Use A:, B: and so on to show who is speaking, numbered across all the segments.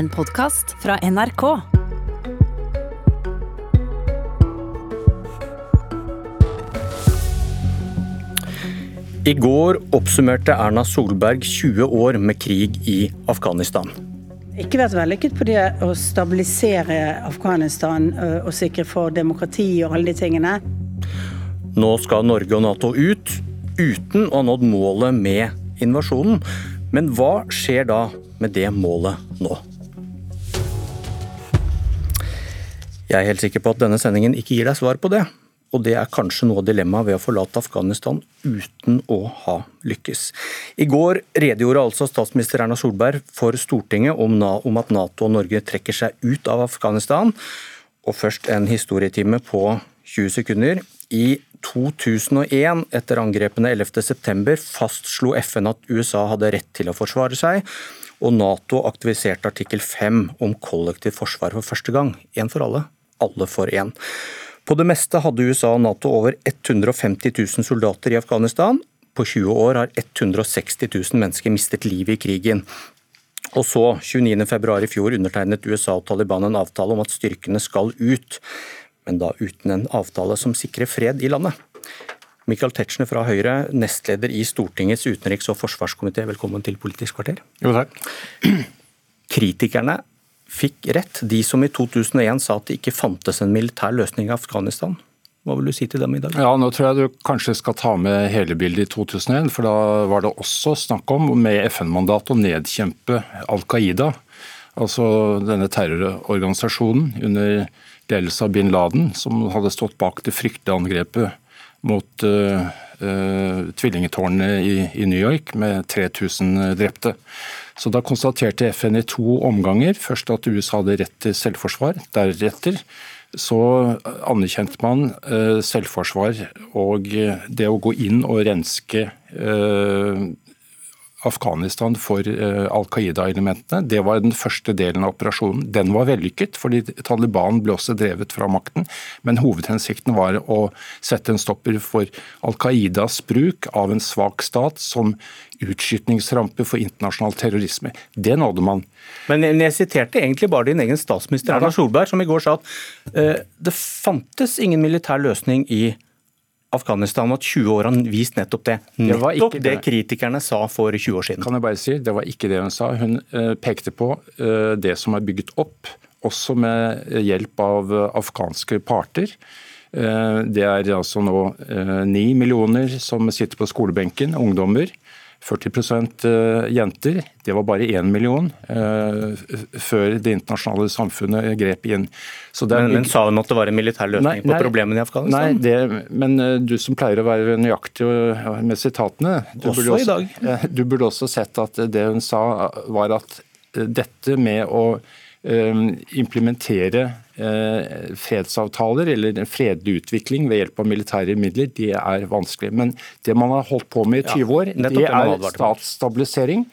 A: En podkast fra NRK.
B: I går oppsummerte Erna Solberg 20 år med krig i Afghanistan.
C: Ikke vært vellykket på det å stabilisere Afghanistan og sikre for demokrati og alle de tingene.
B: Nå skal Norge og Nato ut, uten å ha nådd målet med invasjonen. Men hva skjer da med det målet nå? Jeg er helt sikker på at denne sendingen ikke gir deg svar på det. Og det er kanskje noe av dilemmaet ved å forlate Afghanistan uten å ha lykkes. I går redegjorde altså statsminister Erna Solberg for Stortinget om, at Nato og Norge trekker seg ut av Afghanistan. Og først en historietime på 20 sekunder. I 2001, etter angrepene 11.9, fastslo FN at USA hadde rett til å forsvare seg, og Nato aktiviserte artikkel 5 om kollektivt forsvar for første gang. Én for alle, alle for én. På det meste hadde USA og Nato over 150 000 soldater i Afghanistan. På 20 år har 160 000 mennesker mistet livet i krigen. Og så, 29.2 i fjor, undertegnet USA og Taliban en avtale om at styrkene skal ut, men da uten en avtale som sikrer fred i landet. Michael Tetzschner fra Høyre, nestleder i Stortingets utenriks- og forsvarskomité, velkommen til Politisk kvarter.
D: Jo, takk.
B: Kritikerne fikk rett, de som i 2001 sa at det ikke fantes en militær løsning i Afghanistan. Hva vil du si til dem i dag?
D: Ja, Nå tror jeg du kanskje skal ta med hele bildet i 2001, for da var det også snakk om med FN-mandat å nedkjempe Al Qaida. Altså denne terrororganisasjonen under ledelse av bin Laden, som hadde stått bak det fryktelige angrepet mot uh, uh, tvillingetårnene i, i, New York med 3000 drepte. Så Da konstaterte FN i to omganger først at USA hadde rett til selvforsvar. Deretter så anerkjente man uh, selvforsvar og det å gå inn og renske Afghanistan for uh, Al Qaida-elementene. Det var den første delen av operasjonen. Den var vellykket, fordi Taliban ble også drevet fra makten. Men hovedhensikten var å sette en stopper for Al Qaidas bruk av en svak stat som utskytningsrampe for internasjonal terrorisme. Det nådde man.
B: Men jeg siterte egentlig bare din egen statsminister Erna Solberg, som i går sa at uh, det fantes ingen militær løsning i Afghanistan Afghanistan at 20 år har vist nettopp det. Nettopp det, det, kritikerne sa for 20 år siden.
D: Kan jeg bare si, Det var ikke det hun sa. Hun uh, pekte på uh, det som er bygget opp, også med hjelp av afghanske parter. Det er altså nå ni millioner som sitter på skolebenken, ungdommer. 40 eh, jenter. Det var bare én million uh, før det internasjonale samfunnet grep inn.
B: men, men, sa hun at det var en militær løsning nei, på problemene i Afghanistan?
D: Nei, det, men uh, du som pleier å være nøyaktig med sitatene
B: du også, også, i dag.
D: Du burde også sett at det hun sa var at dette med å implementere Eh, fredsavtaler eller en fredelig utvikling ved hjelp av militære midler, det er vanskelig. Men det man har holdt på med i 20 år, ja, det er statsstabilisering.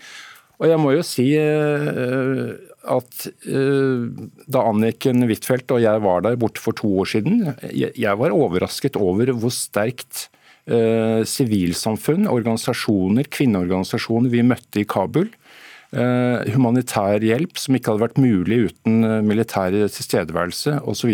D: Og jeg må jo si eh, at eh, da Anniken Huitfeldt og jeg var der borte for to år siden, jeg var overrasket over hvor sterkt sivilsamfunn, organisasjoner, kvinneorganisasjoner vi møtte i Kabul humanitær hjelp som ikke hadde vært mulig uten eh, militær tilstedeværelse osv.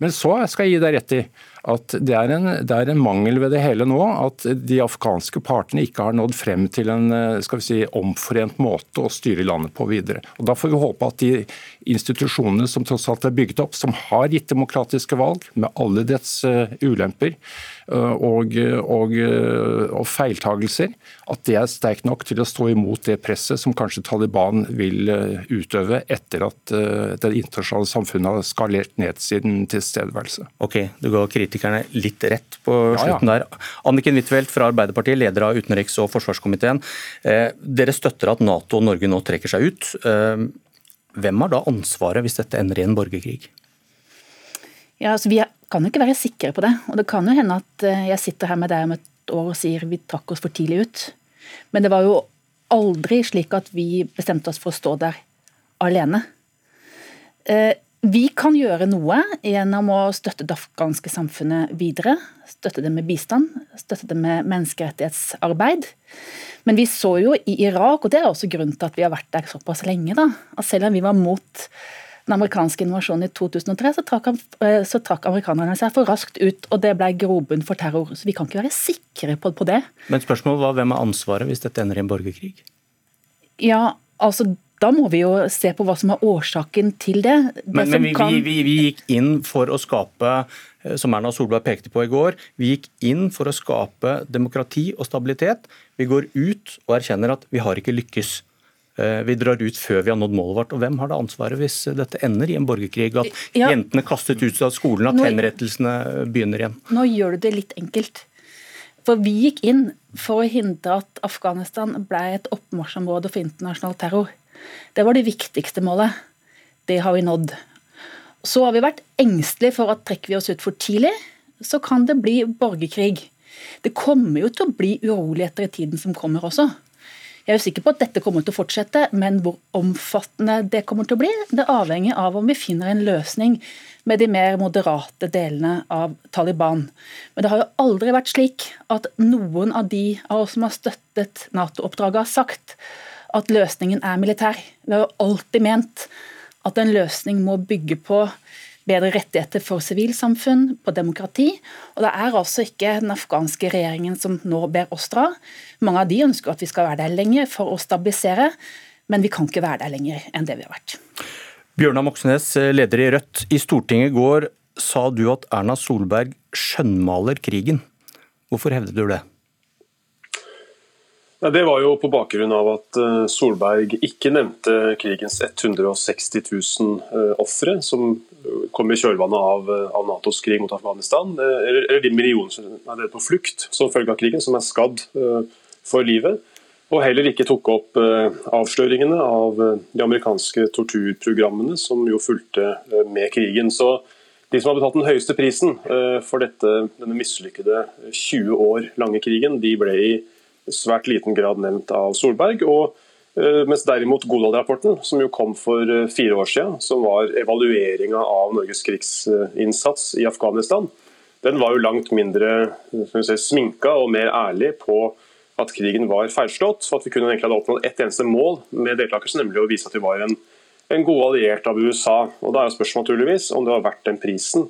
D: Men så skal jeg gi deg rett i at det er, en, det er, en, mangel ved det hele nå at de afghanske partene ikke har nådd frem til en eh, si, omforent måte å styre landet på videre. Og Da får vi håpe at de institusjonene som tross alt er bygget opp, som har gitt demokratiske valg, med alle dets ulemper, Eh, og, og, eh, og feiltagelser, at det er sterkt nok til å stå imot det presset som kanskje Taliban vil eh, utøve etter at det internasjonale samfunnet har skalert ned sin tilstedeværelse.
B: Ok, Du ga kritikerne litt rett på slutten ja, ja. der. Anniken Huitfeldt fra Arbeiderpartiet, leder av utenriks- og forsvarskomiteen. Dere støtter at Nato og Norge nå trekker seg ut. Hvem har da ansvaret hvis dette ender i en borgerkrig?
E: Ja, altså Vi kan jo ikke være sikre på det. Og det kan jo hende at eh, jeg sitter her med deg om et år og sier vi trakk oss for tidlig ut. Men det var jo aldri slik at vi bestemte oss for å stå der alene. Eh, Vi kan gjøre noe gjennom å støtte det afghanske samfunnet videre. Støtte det med bistand, støtte det med menneskerettighetsarbeid. Men vi så jo i Irak, og det er også grunnen til at vi har vært der såpass lenge, da, at selv om vi var mot den amerikanske invasjonen i 2003, så trakk, eh, så trakk, amerikanerne seg for raskt ut, og det ble grobunn for terror. Så vi kan ikke være sikre på, på det.
B: Men spørsmålet var hvem har ansvaret hvis dette ender i en borgerkrig?
E: Ja, altså da må vi jo se på hva som er årsaken til det. det
B: men, men vi, kan... vi, vi, vi, gikk inn for å skape, eh, som Erna Solberg pekte på i går, vi gikk inn for å skape demokrati og stabilitet. Vi går ut og erkjenner at vi har ikke lykkes. Eh, vi drar ut før vi har nådd målet vårt. Og Hvem har det ansvaret hvis dette ender i en borgerkrig? At ja. jentene kastet ut av skolen, at henrettelsene begynner igjen?
E: Nå gjør du det litt enkelt. For vi gikk inn for å hindre at Afghanistan ble et oppmarsjområde for internasjonal terror. Det var det viktigste målet. Det har vi nådd. Så har vi vært engstelige for at trekker vi oss ut for tidlig, så kan det bli borgerkrig. Det kommer jo til å bli uroligheter i tiden som kommer også. Jeg er sikker på at dette kommer til å fortsette, men hvor omfattende det kommer til å bli, det avhenger av om vi finner en løsning med de mer moderate delene av Taliban. Men det har jo aldri vært slik at noen av de av oss som har støttet Nato-oppdraget, har sagt at løsningen er militær. Vi har alltid ment at en løsning må bygge på bedre rettigheter for sivilsamfunn, på demokrati. Og det er altså ikke den afghanske regjeringen som nå ber oss dra. Mange av de ønsker at vi skal være der lenger for å stabilisere, men vi kan ikke være der lenger enn det vi har vært.
B: Bjørnar Moxnes, leder i Rødt. I Stortinget i går sa du at Erna Solberg skjønnmaler krigen. Hvorfor hevder du det?
F: Det var jo på bakgrunn av at eh, Solberg ikke nevnte krigens 160 000 eh, ofre som kom i kjølvannet av, eh, Natos krig mot Afghanistan, eller de millionene som er på flukt som følge av krigen, som er skadd for livet. Og heller ikke tok opp avsløringene av de amerikanske torturprogrammene som jo fulgte med krigen. Så de som har betalt den høyeste prisen for dette, denne mislykkede 20 år lange krigen, de ble i svært liten grad nevnt av Solberg. og eh, mens derimot Godal-rapporten, som jo kom for eh, fire år siden, som var evalueringa av Norges krigsinnsats i Afghanistan, den var jo langt mindre si, sminka og mer ærlig på at krigen var feilslått. At vi kunne egentlig hadde oppnådd ett eneste mål med deltakelsen, nemlig å vise at vi var en, en god alliert av USA. Og Da er spørsmålet naturligvis om det var verdt den prisen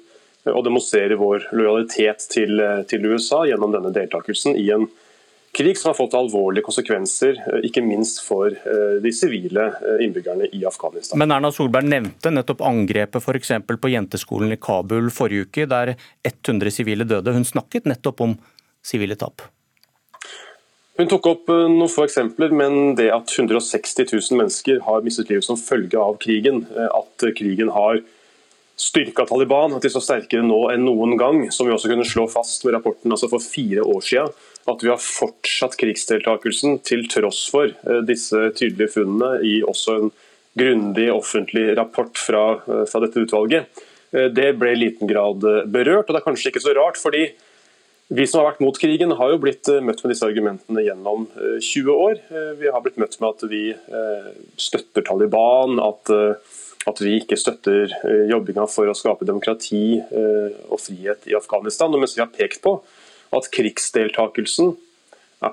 F: å demonstrere vår lojalitet til, til USA gjennom denne deltakelsen i en krig som har fått alvorlige konsekvenser, eh, ikke minst for eh, de sivile eh, innbyggerne i Afghanistan.
B: Men Erna Solberg nevnte nettopp angrepet f.eks. på jenteskolen i Kabul forrige uke, der 100 sivile døde. Hun snakket nettopp om sivile tap.
F: Hun tok opp noen få eksempler, men det at 160 000 mennesker har mistet livet som følge av krigen, at krigen har styrka Taliban, at de står sterkere nå enn noen gang, som vi også kunne slå fast med rapporten altså for fire år siden, at vi har fortsatt krigsdeltakelsen til tross for eh, disse tydelige funnene i også en grundig offentlig rapport fra, eh, fra dette utvalget. Eh, det ble i liten grad berørt, og det er kanskje ikke så rart. fordi vi som har vært mot krigen, har jo blitt møtt med disse argumentene gjennom 20 år. Vi har blitt møtt med at vi støtter Taliban, at, at vi ikke støtter jobbinga for å skape demokrati og frihet i Afghanistan. Og mens vi har pekt på at krigsdeltakelsen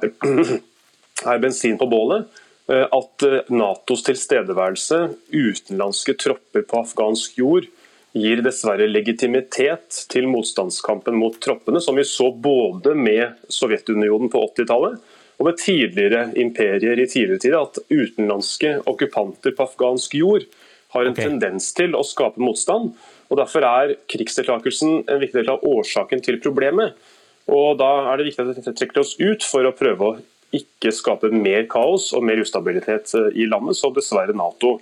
F: er, bensin på bålet. Eh, at eh, Natos tilstedeværelse, utenlandske tropper på afghansk jord, gir dessverre legitimitet til motstandskampen mot troppene, som vi så både med Sovjetunionen på 80-tallet og med tidligere imperier i tidligere tider, at utenlandske okkupanter på afghansk jord har en okay. tendens til å skape motstand. og Derfor er krigsdeltakelsen en viktig del av årsaken til problemet. Og Da er det viktig at vi trekker oss ut for å prøve å ikke skape mer kaos og mer ustabilitet eh, i landet, som dessverre Nato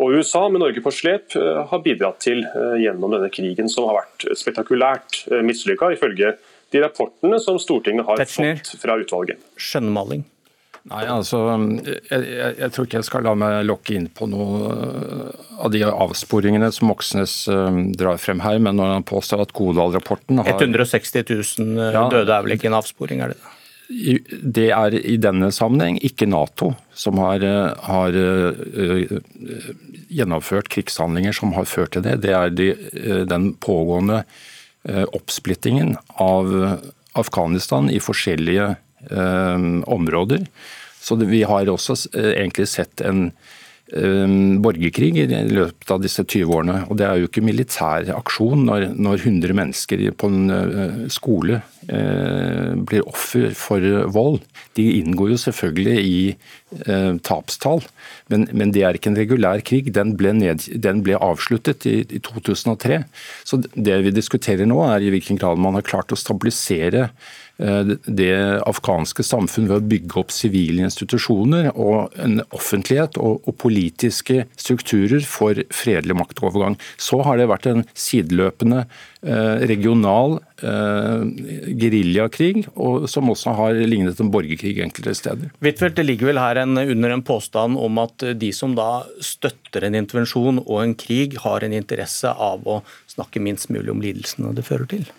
F: og USA, med Norge på slep, eh, har bidratt til eh, gjennom denne krigen, som har vært spektakulært mislykka, ifølge de rapportene som Stortinget har Tetzschner. fått fra utvalget.
B: Skjønnmaling?
D: Nei, altså, jeg, jeg, jeg, tror ikke jeg skal la meg lokke inn på noe av de avsporingene som Moxnes uh, drar frem her, men når han påstår at Godal-rapporten har
B: 160 000 ja, døde er vel ikke en avsporing, er det det?
D: det er i denne sammenheng ikke Nato som har, har gjennomført krigshandlinger som har ført til det. Det er de, den pågående oppsplittingen av Afghanistan i forskjellige områder. Så vi har også egentlig sett en Ehm, borgerkrig i løpet av disse 20 årene. Og det er jo ikke militær aksjon når, når 100 mennesker på en eh, skole eh, blir offer for vold. De inngår jo selvfølgelig i eh, tapstall, men, men, det er ikke en regulær krig. Den ble, ned, den ble avsluttet i, i, 2003. Så det vi diskuterer nå er i hvilken grad man har klart å stabilisere Eh, det afghanske samfunn ved å bygge opp sivile institusjoner og en offentlighet og, og, politiske strukturer for fredelig maktovergang. Så har det vært en sideløpende eh, regional eh, geriljakrig, som også har lignet en borgerkrig enkelte steder.
B: Huitfeldt, det ligger vel her en, under en påstand om at de som da støtter en intervensjon og en krig, har en interesse av å snakke minst mulig om lidelsene det fører til?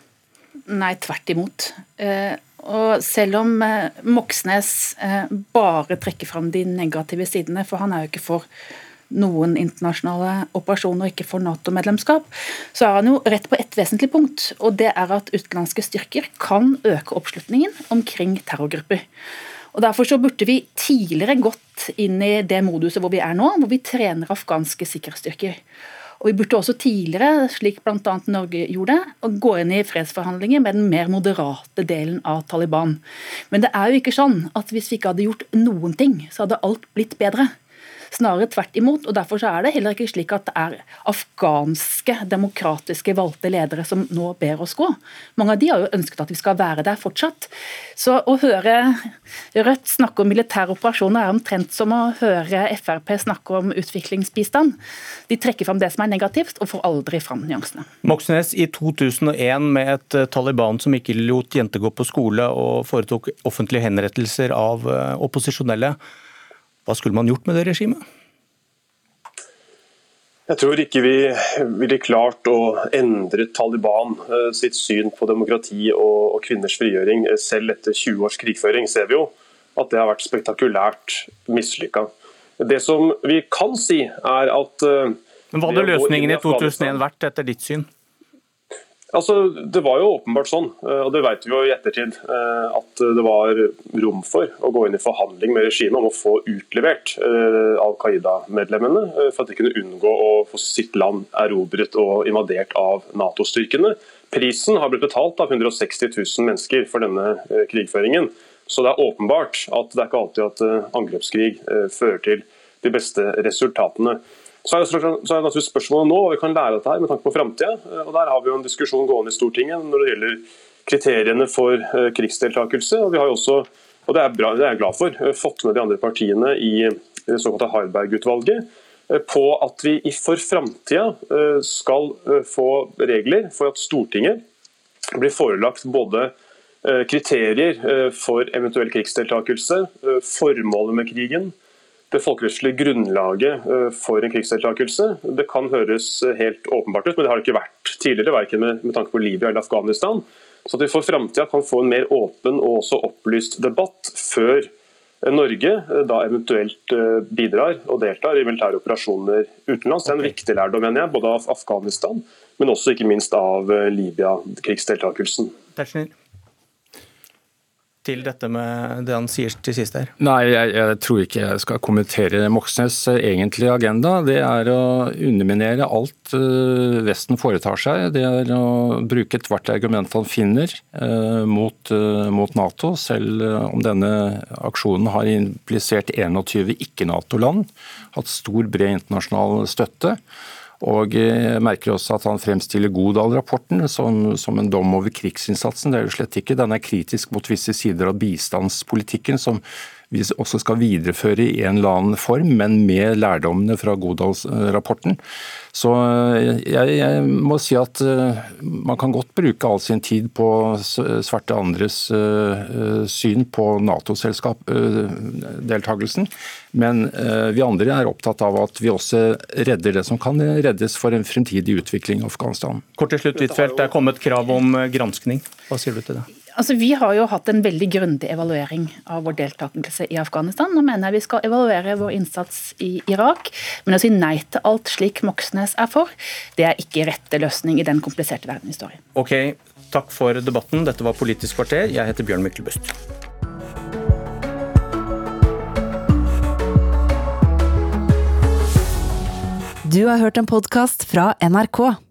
E: Nei, tvert imot. Eh, og selv om eh, Moxnes eh, bare trekker fram de negative sidene, for han er jo ikke for noen internasjonale operasjoner og ikke for Nato-medlemskap, så er han jo rett på ett vesentlig punkt. Og det er at utenlandske styrker kan øke oppslutningen omkring terrorgrupper. Og Derfor så burde vi tidligere gått inn i det moduset hvor vi er nå, hvor vi trener afghanske sikkerhetsstyrker. Og Vi burde også tidligere, slik bl.a. Norge gjorde, gå inn i fredsforhandlinger med den mer moderate delen av Taliban. Men det er jo ikke sånn at hvis vi ikke hadde gjort noen ting, så hadde alt blitt bedre. Snarere tvert imot. og Derfor er det heller ikke slik at det er afghanske demokratiske valgte ledere som nå ber oss gå. Mange av de har jo ønsket at vi skal være der fortsatt. Så å høre Rødt snakke om militære operasjoner er omtrent som å høre Frp snakke om utviklingsbistand. De trekker fram det som er negativt, og får aldri fram nyansene.
B: Moxnes, i 2001 med et eh, Taliban som ikke lot jenter gå på skole og foretok offentlige henrettelser av eh, opposisjonelle. Hva skulle man gjort med det regimet?
F: Jeg tror ikke vi ville klart å endre Taliban eh, sitt syn på demokrati og kvinners frigjøring. Selv etter 20 års krigføring ser vi jo at det har vært spektakulært mislykka. Det som vi kan si, er at
B: eh, Men Hva hadde løsningen i 2001 vært, etter ditt syn?
F: Altså, Det var jo åpenbart sånn, eh, og det vet vi jo i ettertid, eh, at det var rom for å gå inn i forhandling med regimet om å få utlevert eh, Al Qaida-medlemmene, for at de kunne unngå å få sitt land erobret og invadert av Nato-styrkene. Prisen har blitt betalt av 160 000 mennesker for denne krigføringen. Så det er åpenbart at det er ikke alltid at angrepskrig fører til de beste resultatene. Så er, så er det spørsmålet nå hva vi kan lære dette her med tanke på framtida. Der har vi jo en diskusjon gående i Stortinget når det gjelder kriteriene for uh, krigsdeltakelse. Og vi har jo også, og det er, bra, det er jeg glad for, uh, fått med de andre partiene i det såkalte Harberg-utvalget på at vi for framtida skal få regler for at Stortinget blir forelagt både kriterier for eventuell krigsdeltakelse, formålet med krigen, det folkerettslige grunnlaget eh, for en krigsdeltakelse. Det kan høres helt åpenbart ut, men det har det ikke vært tidligere, verken med, med tanke på Libya eller Afghanistan. Så at vi for framtida kan få en mer åpen og også opplyst debatt før Norge eh, da eventuelt eh, bidrar og deltar i militære operasjoner utenlands. Det er en viktig lærdom, mener jeg, både av Afghanistan, men også ikke minst av Libya-krigsdeltakelsen
B: til dette med det han sier til sist her?
D: Nei, jeg, jeg tror ikke jeg skal kommentere Moxnes' egentlige agenda. Det er å underminere alt uh, Vesten foretar seg. Det er å bruke ethvert argument han finner uh, mot, uh, mot, Nato, selv om denne aksjonen har implisert 21 ikke-Nato-land. Hatt stor, bred internasjonal støtte. Og jeg merker også at han fremstiller Godal-rapporten som, som, en dom over krigsinnsatsen. Det er jo slett ikke. Den er kritisk mot visse sider av bistandspolitikken, som vi også skal videreføre i en eller annen form, men med lærdommene fra Godals-rapporten. Så eh, jeg, jeg, må si at eh, man kan godt bruke all sin tid på svarte andres uh, syn på Nato-deltakelsen, men vi andre er opptatt av at vi også redder det som kan reddes for en fremtidig utvikling i Afghanistan.
B: Kort til slutt, Huitfeldt. Det er kommet krav om granskning. Hva sier du til det?
E: Altså, Vi har jo hatt en veldig grundig evaluering av vår deltakelse i Afghanistan. Nå mener jeg vi skal evaluere vår innsats i Irak, men å si nei til alt slik Moxnes er for, det er ikke rette løsning i den kompliserte verdenshistorien.
B: Ok, takk for debatten. Dette var Politisk kvarter. Jeg heter Bjørn Myklebust.
A: Du har hørt en podkast fra NRK.